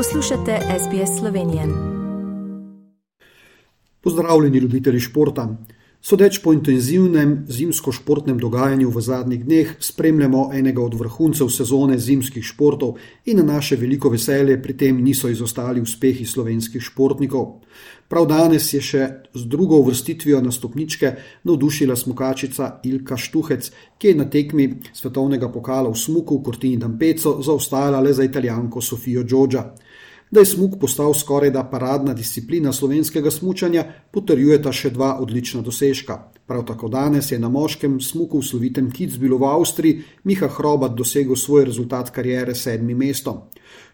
Poslušate SBS Slovenije. Pozdravljeni, ljubitelji športa. Sodeč po intenzivnem zimsko-športnem dogajanju v zadnjih dneh, spremljamo enega od vrhuncev sezone zimskih športov in na naše veliko veselje pri tem niso izostali uspehi slovenskih športnikov. Prav danes je še z drugo uvrstitvijo na stopničke navdušila smokačica Ilka Štuhec, ki je na tekmi svetovnega pokala v Smuku v Cortini d'Ampezzo zaostajala le za italijanko Sofijo Džođa. Da je smuk postal skoraj da paradna disciplina slovenskega smučanja, potrjujeta še dva odlična dosežka. Prav tako danes je na moškem smuku v slovitem Kitzbilu v Avstriji Miha Hrobat dosegel svoj rezultat karijere s sedmim mestom.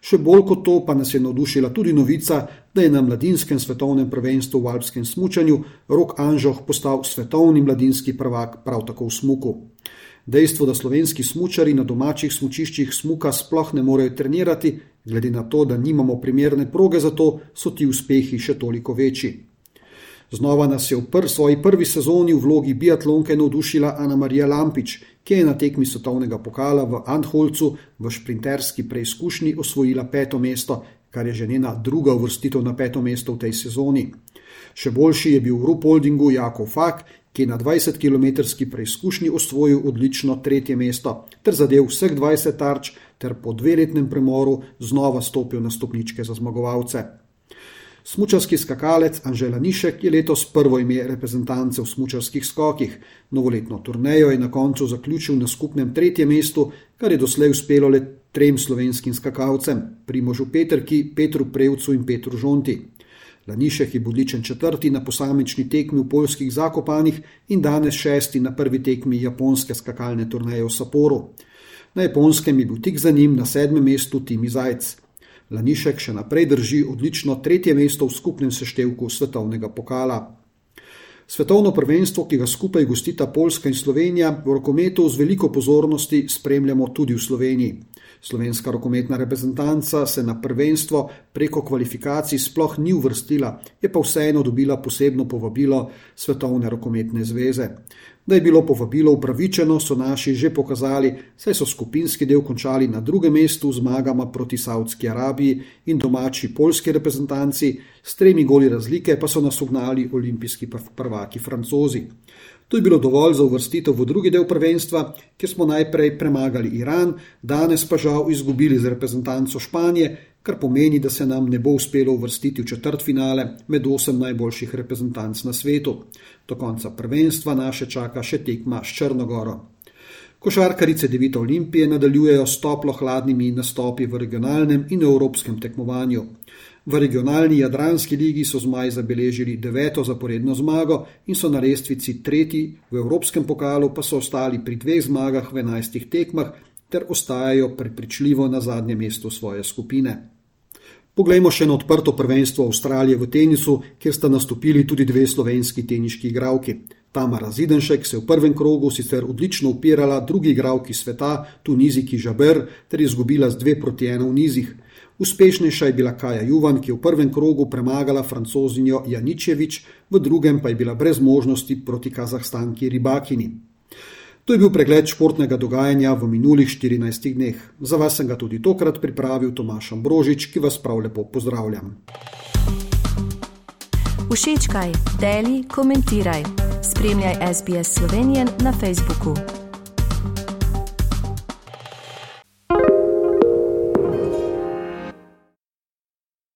Še bolj kot to pa nas je navdušila tudi novica, da je na mladinskem svetovnem prvenstvu v alpskem smučanju Rok Anžoh postal svetovni mladinski prvak prav tako v smuku. Dejstvo, da slovenski smočari na domačih smočiščih smuka sploh ne morejo trenirati, glede na to, da nimamo primerne proge za to, so ti uspehi še toliko večji. Znova nas je v pr svoji prvi sezoni v vlogi biatlonke navdušila Ana Marija Lampič, ki je na tekmi svetovnega pokala v Antholcu v šprinterski preizkušnji osvojila peto mesto, kar je že njena druga uvrstitev na peto mesto v tej sezoni. Še boljši je bil v Rupoldingu Jakov Fak, ki je na 20-kilometrski preizkušnji osvojil odlično tretje mesto ter zadev vseh 20 tarč, ter po dveletnem premoru znova stopil na stopničke za zmagovalce. Smučarski skakalec Anžela Nišek je letos prvo ime reprezentance v smučarskih skokih. Novoletno turnejo je na koncu zaključil na skupnem tretjem mestu, kar je doslej uspelo le trem slovenskim skakalcem: Primožu Petrki, Petru Prevcu in Petru Žonti. Lanišek je odličen četrti na posamični tekmi v polskih zakopanih in danes šesti na prvi tekmi japonske skakalne turneje v Saporu. Na japonskem je bil tik za njim na sedmem mestu Timi Zajc. Lanišek še naprej drži odlično tretje mesto v skupnem seštevku svetovnega pokala. Svetovno prvenstvo, ki ga skupaj gostita Poljska in Slovenija, v rokometu z veliko pozornosti spremljamo tudi v Sloveniji. Slovenska rokometna reprezentanca se na prvenstvo preko kvalifikacij sploh ni uvrstila, je pa vseeno dobila posebno povabilo Svetovne rokometne zveze. Da je bilo povabilo upravičeno, so naši že pokazali, saj so skupinski del končali na drugem mestu zmagama proti Saudski Arabiji in domači polski reprezentanci, s tremi goli razlike pa so nas ugnali olimpijski prvaki francozi. To je bilo dovolj za uvrstitev v drugi del prvenstva, kjer smo najprej premagali Iran, danes pa žal izgubili z reprezentanco Španije, kar pomeni, da se nam ne bo uspelo uvrstiti v četrt finale med osem najboljših reprezentanc na svetu. Do konca prvenstva naše čaka še tekma s Črnogoro. Košarkarice Devita Olimpije nadaljujejo s toplo hladnimi nastopi v regionalnem in evropskem tekmovanju. V regionalni Jadranski ligi so zmaj zabeležili deveto zaporedno zmago in so na lestvici tretji, v Evropskem pokalu pa so ostali pri dveh zmagah v enajstih tekmah ter ostajajo prepričljivo na zadnjem mestu svoje skupine. Poglejmo še na odprto prvenstvo Avstralije v tenisu, kjer sta nastopili tudi dve slovenski teniški igravki. Tamara Zidenšek se je v prvem krogu sicer odlično upirala drugi igravki sveta, Tuniziki Žaber, ter izgubila z dve proti ena v nizih. Uspešnejša je bila Kaja Juvan, ki je v prvem krogu premagala francozinjo Janičevič, v drugem pa je bila brez možnosti proti kazahstanki Ribakini. To je bil pregled športnega dogajanja v minulih 14 dneh. Za vas sem ga tudi tokrat pripravil Tomaš Ambrožič, ki vas prav lepo pozdravljam. Všečkaj, deli, komentiraj. Spremljaj SBS Slovenijo na Facebooku.